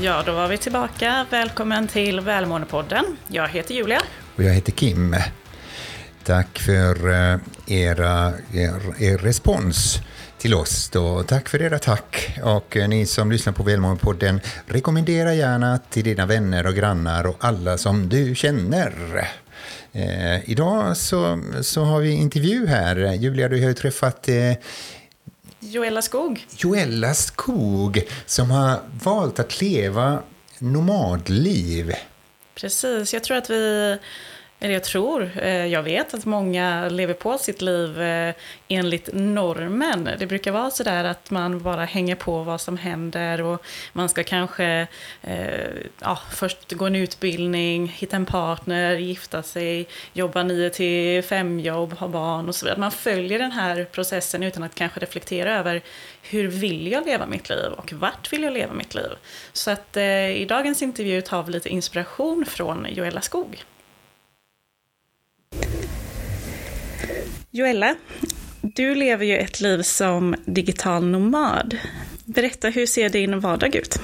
Ja, då var vi tillbaka. Välkommen till Välmåendepodden. Jag heter Julia. Och jag heter Kim. Tack för eh, era, er, er respons till oss. Då. Tack för era tack. Och eh, ni som lyssnar på Välmåendepodden, rekommendera gärna till dina vänner och grannar och alla som du känner. Eh, idag så, så har vi intervju här. Julia, du har ju träffat eh, Joella Skog. Joella Skog som har valt att leva nomadliv. Precis, jag tror att vi eller jag tror, eh, jag vet att många lever på sitt liv eh, enligt normen. Det brukar vara så där att man bara hänger på vad som händer och man ska kanske eh, ja, först gå en utbildning, hitta en partner, gifta sig, jobba nio till fem jobb, ha barn och så vidare. Man följer den här processen utan att kanske reflektera över hur vill jag leva mitt liv och vart vill jag leva mitt liv? Så att i dagens intervju tar vi lite inspiration från Joella Skog. Joella, du lever ju ett liv som digital nomad. Berätta, hur ser din vardag ut?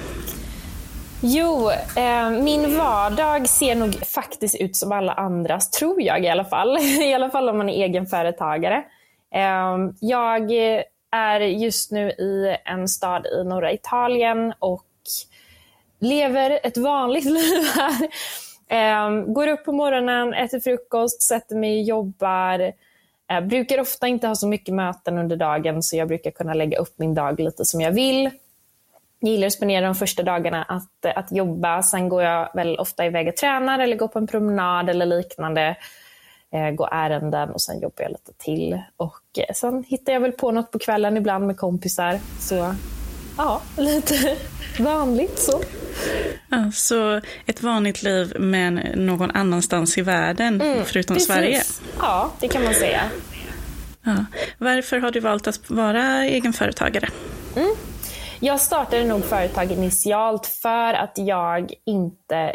Jo, eh, min vardag ser nog faktiskt ut som alla andras, tror jag i alla fall. I alla fall om man är egenföretagare. Eh, jag är just nu i en stad i norra Italien och lever ett vanligt liv här. Eh, går upp på morgonen, äter frukost, sätter mig och jobbar jag brukar ofta inte ha så mycket möten under dagen så jag brukar kunna lägga upp min dag lite som jag vill. Jag gillar att spendera de första dagarna att, eh, att jobba. Sen går jag väl ofta iväg och tränar eller går på en promenad eller liknande. Eh, går ärenden och sen jobbar jag lite till. Och eh, sen hittar jag väl på något på kvällen ibland med kompisar. Så ja, lite vanligt så. Ja, så ett vanligt liv men någon annanstans i världen mm, förutom precis. Sverige? Ja, det kan man säga. Ja. Varför har du valt att vara egenföretagare? Mm. Jag startade nog företag initialt för att jag inte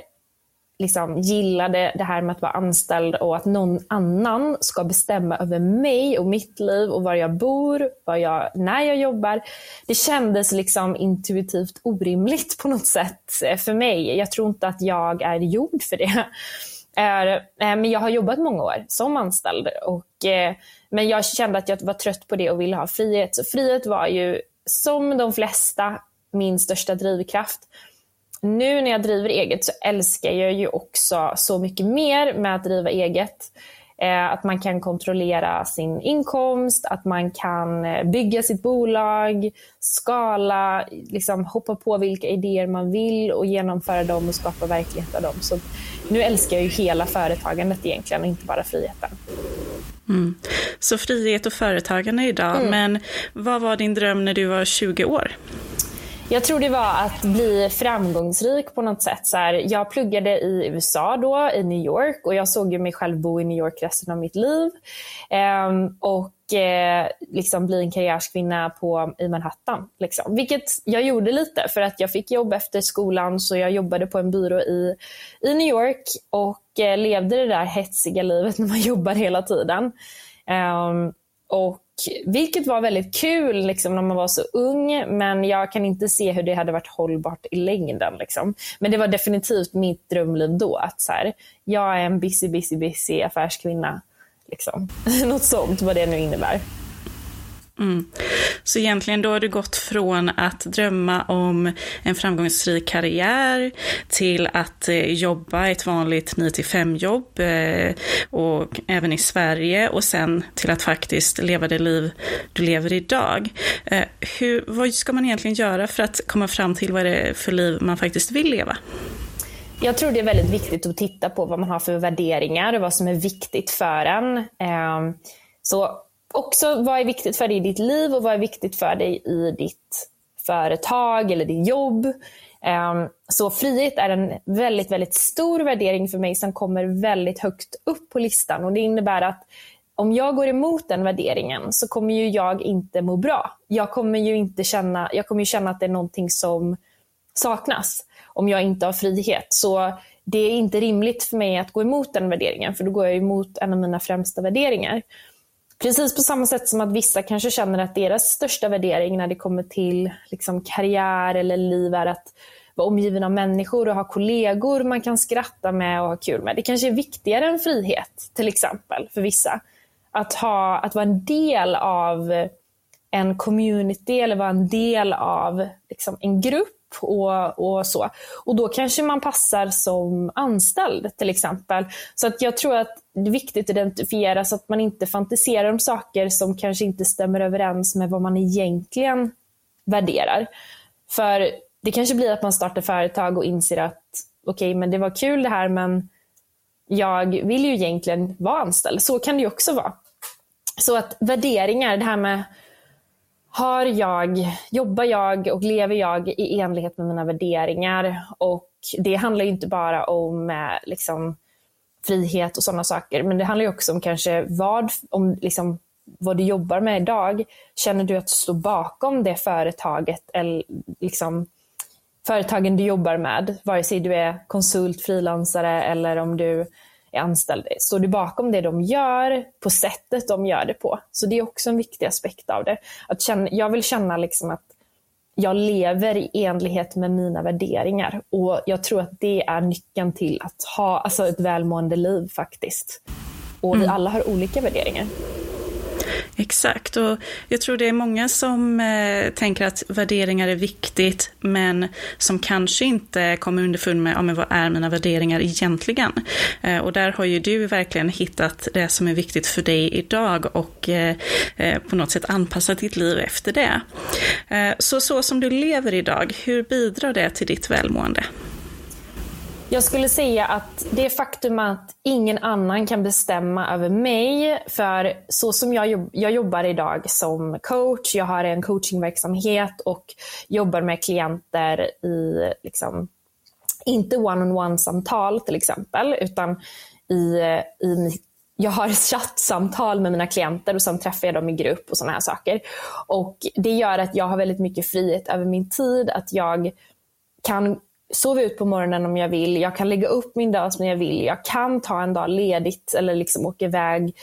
liksom gillade det här med att vara anställd och att någon annan ska bestämma över mig och mitt liv och var jag bor, var jag, när jag jobbar. Det kändes liksom intuitivt orimligt på något sätt eh, för mig. Jag tror inte att jag är gjord för det. Eh, men jag har jobbat många år som anställd. Och, eh, men jag kände att jag var trött på det och ville ha frihet. Så frihet var ju, som de flesta, min största drivkraft nu när jag driver eget så älskar jag ju också så mycket mer med att driva eget. Eh, att man kan kontrollera sin inkomst, att man kan eh, bygga sitt bolag, skala, liksom hoppa på vilka idéer man vill och genomföra dem och skapa verklighet av dem. Så nu älskar jag ju hela företagandet egentligen, inte bara friheten. Mm. Så frihet och företagande idag, mm. men vad var din dröm när du var 20 år? Jag tror det var att bli framgångsrik på något sätt. Så här, jag pluggade i USA då, i New York och jag såg ju mig själv bo i New York resten av mitt liv. Um, och eh, liksom bli en karriärskvinna på, i Manhattan. Liksom. Vilket jag gjorde lite för att jag fick jobb efter skolan så jag jobbade på en byrå i, i New York och eh, levde det där hetsiga livet när man jobbar hela tiden. Um, och vilket var väldigt kul liksom, när man var så ung, men jag kan inte se hur det hade varit hållbart i längden. Liksom. Men det var definitivt mitt drömliv då. Att så här, jag är en busy, busy, busy affärskvinna. Liksom. Något sånt, vad det nu innebär. Mm. Så egentligen då har du gått från att drömma om en framgångsrik karriär till att eh, jobba ett vanligt 9-5 jobb eh, och även i Sverige och sen till att faktiskt leva det liv du lever idag. Eh, hur, vad ska man egentligen göra för att komma fram till vad det är för liv man faktiskt vill leva? Jag tror det är väldigt viktigt att titta på vad man har för värderingar och vad som är viktigt för en. Ehm, så också vad är viktigt för dig i ditt liv och vad är viktigt för dig i ditt företag eller ditt jobb. Ehm, så frihet är en väldigt, väldigt stor värdering för mig som kommer väldigt högt upp på listan. Och Det innebär att om jag går emot den värderingen så kommer ju jag inte må bra. Jag kommer ju inte känna, jag kommer ju känna att det är någonting som saknas om jag inte har frihet. Så det är inte rimligt för mig att gå emot den värderingen, för då går jag emot en av mina främsta värderingar. Precis på samma sätt som att vissa kanske känner att deras största värdering när det kommer till liksom karriär eller liv är att vara omgiven av människor och ha kollegor man kan skratta med och ha kul med. Det kanske är viktigare än frihet, till exempel, för vissa. Att, ha, att vara en del av en community eller vara en del av liksom, en grupp och, och så. Och då kanske man passar som anställd till exempel. Så att jag tror att det är viktigt att identifiera så att man inte fantiserar om saker som kanske inte stämmer överens med vad man egentligen värderar. För det kanske blir att man startar företag och inser att okej, okay, men det var kul det här men jag vill ju egentligen vara anställd. Så kan det ju också vara. Så att värderingar, det här med har jag, jobbar jag och lever jag i enlighet med mina värderingar? Och det handlar inte bara om eh, liksom, frihet och sådana saker, men det handlar också om kanske vad, om, liksom, vad du jobbar med idag. Känner du att du står bakom det företaget eller liksom, företagen du jobbar med? Vare sig du är konsult, frilansare eller om du är anställd. Står du bakom det de gör på sättet de gör det på? Så det är också en viktig aspekt av det. Att känna, jag vill känna liksom att jag lever i enlighet med mina värderingar. Och Jag tror att det är nyckeln till att ha alltså ett välmående liv faktiskt. Och vi mm. alla har olika värderingar. Exakt, och jag tror det är många som eh, tänker att värderingar är viktigt, men som kanske inte kommer underfund med, ja, men vad är mina värderingar egentligen? Eh, och där har ju du verkligen hittat det som är viktigt för dig idag och eh, eh på något sätt anpassat ditt liv efter det. Eh, så så som du lever idag, hur bidrar det till ditt välmående? Jag skulle säga att det faktum att ingen annan kan bestämma över mig, för så som jag, jobb jag jobbar idag som coach, jag har en coachingverksamhet och jobbar med klienter i, liksom, inte one-on-one-samtal till exempel, utan i, i jag har chattsamtal med mina klienter och sen träffar jag dem i grupp och sådana här saker. Och Det gör att jag har väldigt mycket frihet över min tid, att jag kan sova ut på morgonen om jag vill. Jag kan lägga upp min dag som jag vill. Jag kan ta en dag ledigt eller liksom åka iväg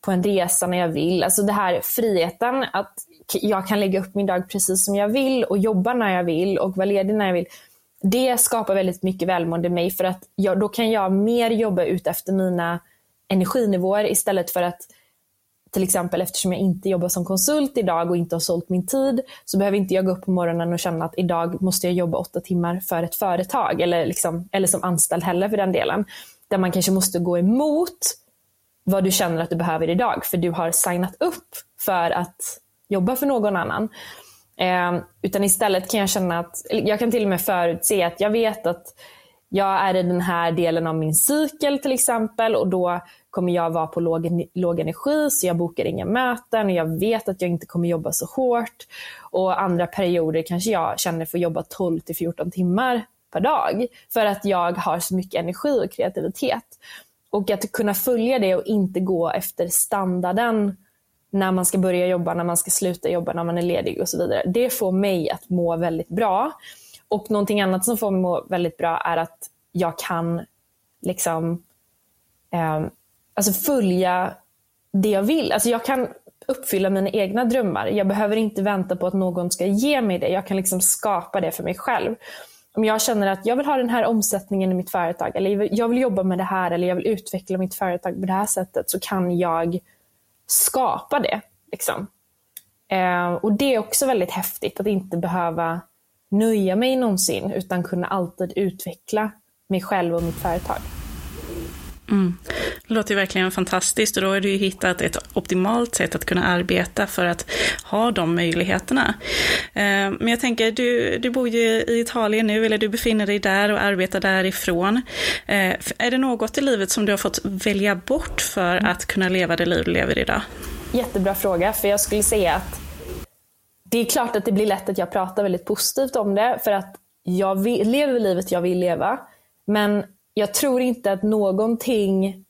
på en resa när jag vill. Alltså det här friheten att jag kan lägga upp min dag precis som jag vill och jobba när jag vill och vara ledig när jag vill. Det skapar väldigt mycket välmående i mig för att jag, då kan jag mer jobba ut efter mina energinivåer istället för att till exempel eftersom jag inte jobbar som konsult idag och inte har sålt min tid, så behöver inte jag gå upp på morgonen och känna att idag måste jag jobba åtta timmar för ett företag, eller, liksom, eller som anställd heller för den delen. Där man kanske måste gå emot vad du känner att du behöver idag, för du har signat upp för att jobba för någon annan. Eh, utan istället kan jag känna att, jag kan till och med förutse att jag vet att jag är i den här delen av min cykel till exempel och då kommer jag vara på låg, låg energi så jag bokar inga möten och jag vet att jag inte kommer jobba så hårt. Och andra perioder kanske jag känner för att jobba 12 till 14 timmar per dag för att jag har så mycket energi och kreativitet. Och att kunna följa det och inte gå efter standarden när man ska börja jobba, när man ska sluta jobba, när man är ledig och så vidare. Det får mig att må väldigt bra. Och någonting annat som får mig att må väldigt bra är att jag kan liksom eh, alltså följa det jag vill. Alltså jag kan uppfylla mina egna drömmar. Jag behöver inte vänta på att någon ska ge mig det. Jag kan liksom skapa det för mig själv. Om jag känner att jag vill ha den här omsättningen i mitt företag, eller jag vill jobba med det här, eller jag vill utveckla mitt företag på det här sättet, så kan jag skapa det. Liksom. Eh, och Det är också väldigt häftigt att inte behöva nöja mig någonsin, utan kunna alltid utveckla mig själv och mitt företag. Mm. Det låter verkligen fantastiskt och då har du ju hittat ett optimalt sätt att kunna arbeta för att ha de möjligheterna. Eh, men jag tänker, du, du bor ju i Italien nu, eller du befinner dig där och arbetar därifrån. Eh, är det något i livet som du har fått välja bort för att kunna leva det liv du lever idag? Jättebra fråga, för jag skulle säga att det är klart att det blir lätt att jag pratar väldigt positivt om det, för att jag lever livet jag vill leva. Men jag tror inte att någonting,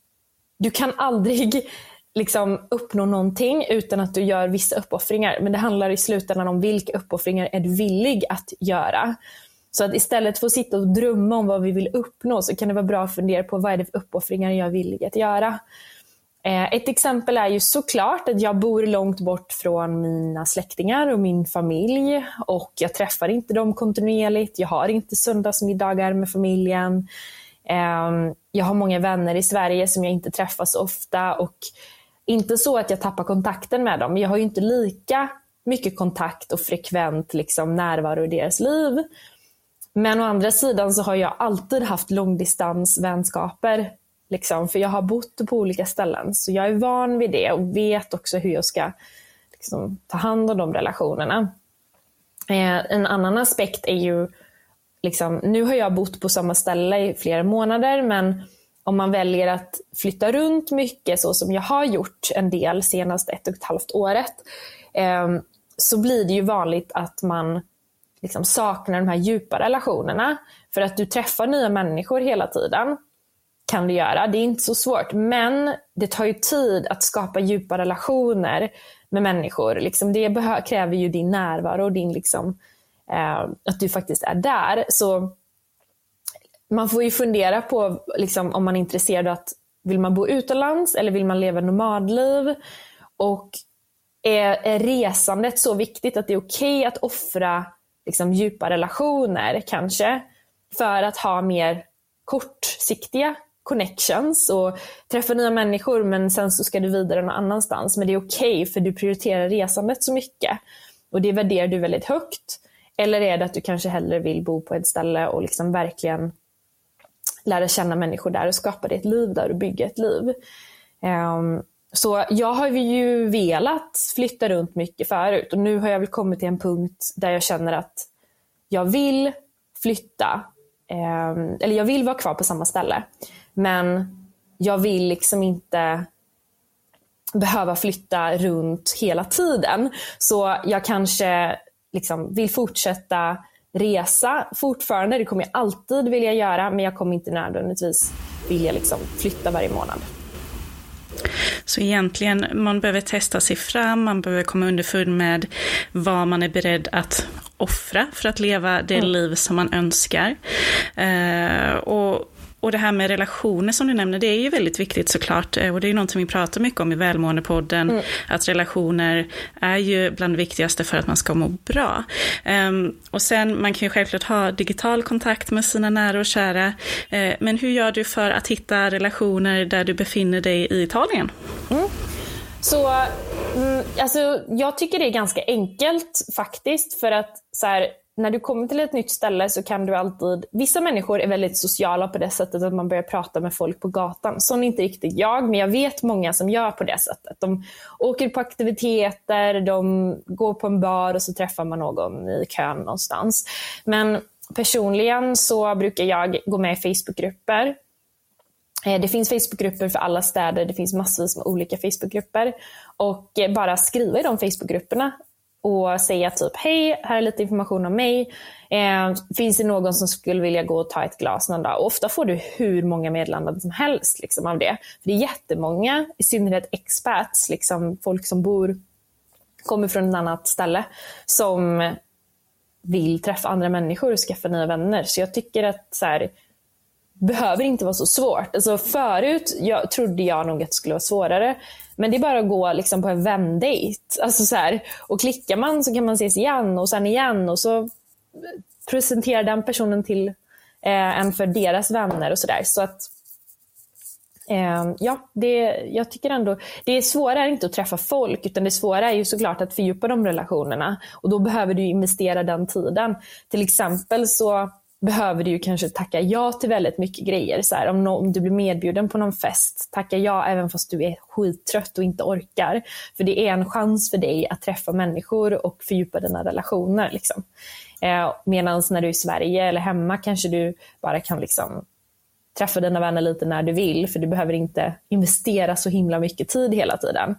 du kan aldrig liksom uppnå någonting utan att du gör vissa uppoffringar. Men det handlar i slutändan om vilka uppoffringar är du villig att göra. Så att istället för att sitta och drömma om vad vi vill uppnå så kan det vara bra att fundera på vad är det för uppoffringar jag är villig att göra. Eh, ett exempel är ju såklart att jag bor långt bort från mina släktingar och min familj och jag träffar inte dem kontinuerligt. Jag har inte söndagsmiddagar med familjen. Ehm, jag har många vänner i Sverige som jag inte träffar så ofta och inte så att jag tappar kontakten med dem. Jag har ju inte lika mycket kontakt och frekvent liksom, närvaro i deras liv. Men å andra sidan så har jag alltid haft långdistansvänskaper Liksom, för jag har bott på olika ställen, så jag är van vid det och vet också hur jag ska liksom, ta hand om de relationerna. Eh, en annan aspekt är ju, liksom, nu har jag bott på samma ställe i flera månader, men om man väljer att flytta runt mycket, så som jag har gjort en del senaste ett och ett halvt året, eh, så blir det ju vanligt att man liksom saknar de här djupa relationerna. För att du träffar nya människor hela tiden kan du göra. Det är inte så svårt. Men det tar ju tid att skapa djupa relationer med människor. Liksom det kräver ju din närvaro och din liksom, eh, Eh, att du faktiskt är där. Så man får ju fundera på liksom, om man är intresserad av att vill man bo utomlands eller vill man leva nomadliv? Och är, är resandet så viktigt att det är okej okay att offra liksom, djupa relationer kanske för att ha mer kortsiktiga connections och träffa nya människor men sen så ska du vidare någon annanstans. Men det är okej okay för du prioriterar resandet så mycket. Och det värderar du väldigt högt. Eller är det att du kanske hellre vill bo på ett ställe och liksom verkligen lära känna människor där och skapa dig ett liv där och bygga ett liv. Um, så jag har ju velat flytta runt mycket förut och nu har jag väl kommit till en punkt där jag känner att jag vill flytta. Um, eller jag vill vara kvar på samma ställe. Men jag vill liksom inte behöva flytta runt hela tiden. Så jag kanske liksom vill fortsätta resa fortfarande. Det kommer jag alltid vilja göra, men jag kommer inte nödvändigtvis vilja liksom flytta varje månad. Så egentligen, man behöver testa sig fram, man behöver komma underfund med vad man är beredd att offra för att leva det mm. liv som man önskar. Eh, och och det här med relationer som du nämner, det är ju väldigt viktigt såklart. Eh, och det är ju någonting vi pratar mycket om i Välmåendepodden. Mm. Att relationer är ju bland det viktigaste för att man ska må bra. Um, och sen, man kan ju självklart ha digital kontakt med sina nära och kära. Uh, men hur gör du för att hitta relationer där du befinner dig i Italien? Mm. Så mm, alltså, jag tycker det är ganska enkelt faktiskt. För att så här, när du kommer till ett nytt ställe så kan du alltid... Vissa människor är väldigt sociala på det sättet att man börjar prata med folk på gatan. Sån är inte riktigt jag, men jag vet många som gör på det sättet. De åker på aktiviteter, de går på en bar och så träffar man någon i kön någonstans. Men personligen så brukar jag gå med i Facebookgrupper. Eh, det finns Facebookgrupper för alla städer, det finns massvis med olika Facebookgrupper. Och eh, bara skriva i de Facebookgrupperna och säga typ hej, här är lite information om mig. Eh, finns det någon som skulle vilja gå och ta ett glas någon dag? Och ofta får du hur många meddelanden som helst liksom, av det. För Det är jättemånga, i synnerhet expats, liksom, folk som bor, kommer från ett annat ställe, som vill träffa andra människor och skaffa nya vänner. Så jag tycker att så här, behöver inte vara så svårt. Alltså förut jag, trodde jag nog att det skulle vara svårare. Men det är bara att gå liksom på en vändejt. Alltså så här, och klickar man så kan man ses igen och sen igen och så presenterar den personen till eh, en för deras vänner och sådär. Så att eh, ja, det, jag tycker ändå, det svåra är inte att träffa folk utan det svåra är ju såklart att fördjupa de relationerna. Och då behöver du investera den tiden. Till exempel så behöver du ju kanske tacka ja till väldigt mycket grejer. Så här, om, no om, du blir medbjuden på någon fest, tacka ja även fast du är skittrött och inte orkar. För det är en chans för dig att träffa människor och fördjupa dina relationer. Liksom. Eh, Medan när du är i Sverige eller hemma kanske du bara kan liksom träffa dina vänner lite när du vill, för du behöver inte investera så himla mycket tid hela tiden.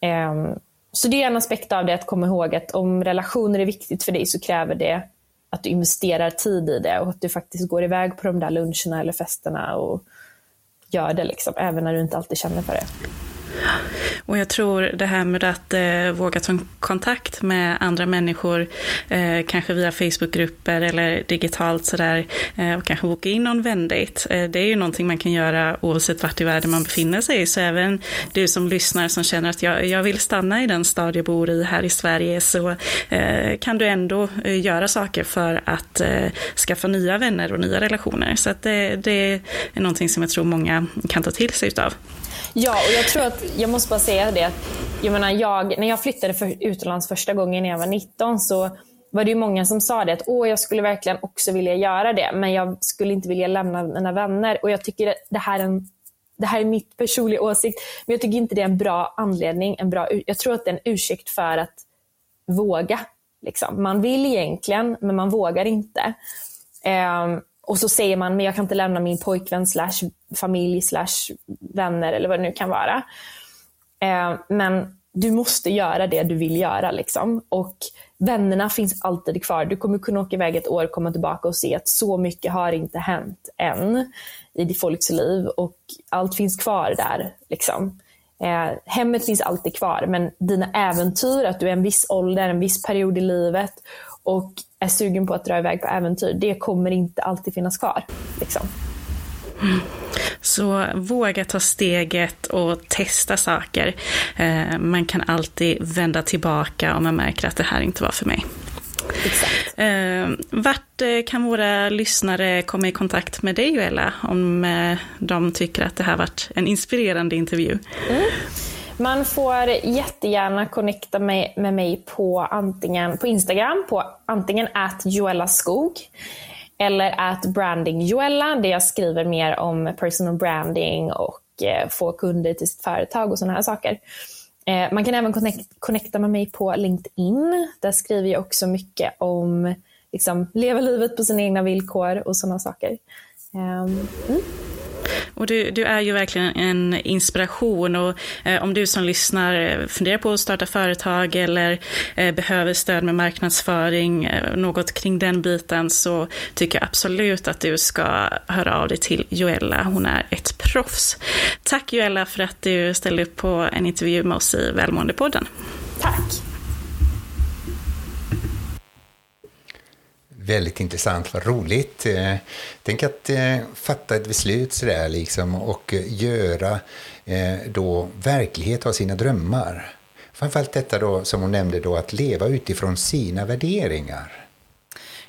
Eh, så det är en aspekt av det att komma ihåg att om relationer är viktigt för dig så kräver det att du investerar tid i det och att du faktiskt går iväg på de där luncherna eller festerna och gör det, liksom, även när du inte alltid känner för det. Och jag tror det här med att eh, våga ta kontakt med andra människor, eh, kanske via Facebookgrupper eller digitalt sådär, eh, och kanske boka in någon vändejt. Eh, det är ju någonting man kan göra oavsett vart i världen man befinner sig. Så även du som lyssnar som känner att jag, jag vill stanna i den stad jag bor i här i Sverige, så eh, kan du ändå eh, göra saker för att eh, skaffa nya vänner och nya relationer. Så att det, det är någonting som jag tror många kan ta till sig utav. Ja, och jag tror att, jag måste bara säga det, jag menar, jag, när jag flyttade för, utomlands första gången när jag var 19 så var det ju många som sa det att Åh, jag skulle verkligen också vilja göra det, men jag skulle inte vilja lämna mina vänner. Och jag tycker det här är en det här är mitt personliga åsikt, men jag tycker inte det är en bra anledning. En bra, jag tror att det är en ursäkt för att våga. Liksom. Man vill egentligen, men man vågar inte. Um, och så säger man, men jag kan inte lämna min pojkvän slash familj slash vänner eller vad det nu kan vara. Eh, men du måste göra det du vill göra. Liksom. Och vännerna finns alltid kvar. Du kommer kunna åka iväg ett år, komma tillbaka och se att så mycket har inte hänt än i folks liv och allt finns kvar där. Liksom. Eh, hemmet finns alltid kvar, men dina äventyr, att du är en viss ålder, en viss period i livet och är sugen på att dra iväg på äventyr, det kommer inte alltid finnas kvar. Liksom. Så våga ta steget och testa saker. Eh, man kan alltid vända tillbaka om man märker att det här inte var för mig. Exakt. Eh, vart eh, kan våra lyssnare komma i kontakt med dig Joella om de tycker att det här varit en inspirerande intervju? Mm. Man får jättegärna connecta med, med mig på, antingen, på Instagram på antingen att Joella Skog eller att branding Joella där jag skriver mer om personal branding och eh, få kunder till sitt företag och sådana här saker. Eh, man kan även connect, connecta med mig på LinkedIn. Där skriver jag också mycket om liksom, leva livet på sina egna villkor och sådana saker. Um, mm. Och du, du är ju verkligen en inspiration och eh, om du som lyssnar eh, funderar på att starta företag eller eh, behöver stöd med marknadsföring, eh, något kring den biten, så tycker jag absolut att du ska höra av dig till Joella. Hon är ett proffs. Tack Joella för att du ställde upp på en intervju med oss i Välmåendepodden. Tack. Väldigt intressant, vad roligt. Eh, tänk att eh, fatta ett beslut sådär liksom och eh, göra då verklighet av sina drömmar. Framförallt detta då som hon nämnde då att leva utifrån sina värderingar.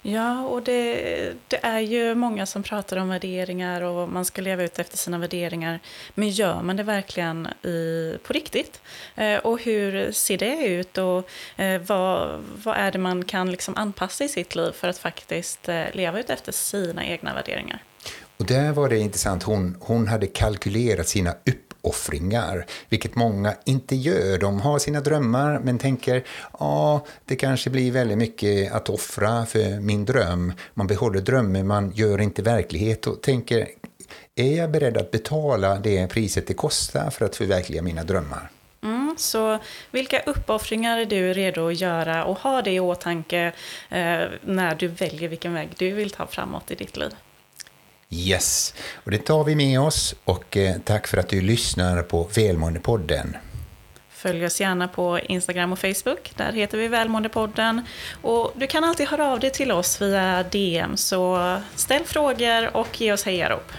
Ja, och det, det, är ju många som pratar om värderingar och man ska leva ut efter sina värderingar. Men gör man det verkligen i, på riktigt? Eh, och hur ser det ut och eh, vad, vad är det man kan liksom anpassa i sitt liv för att faktiskt eh, leva ut efter sina egna värderingar? Och där var det intressant, hon, hon hade kalkylerat sina upp uppoffringar, vilket många inte gör. De har sina drömmar men tänker ja, det kanske blir väldigt mycket att offra för min dröm. Man behåller drömmen, man gör inte verklighet och tänker är jag beredd att betala det priset det kostar för att förverkliga mina drömmar? Mm, så vilka uppoffringar är du redo att göra och ha det i åtanke eh, när du väljer vilken väg du vill ta framåt i ditt liv? Yes, och det tar vi med oss och eh, tack för att du lyssnar på Välmåendepodden. Följ oss gärna på Instagram och Facebook. Där heter vi Välmåendepodden. Och du kan alltid höra av dig till oss via DM, så ställ frågor och ge oss hejarop.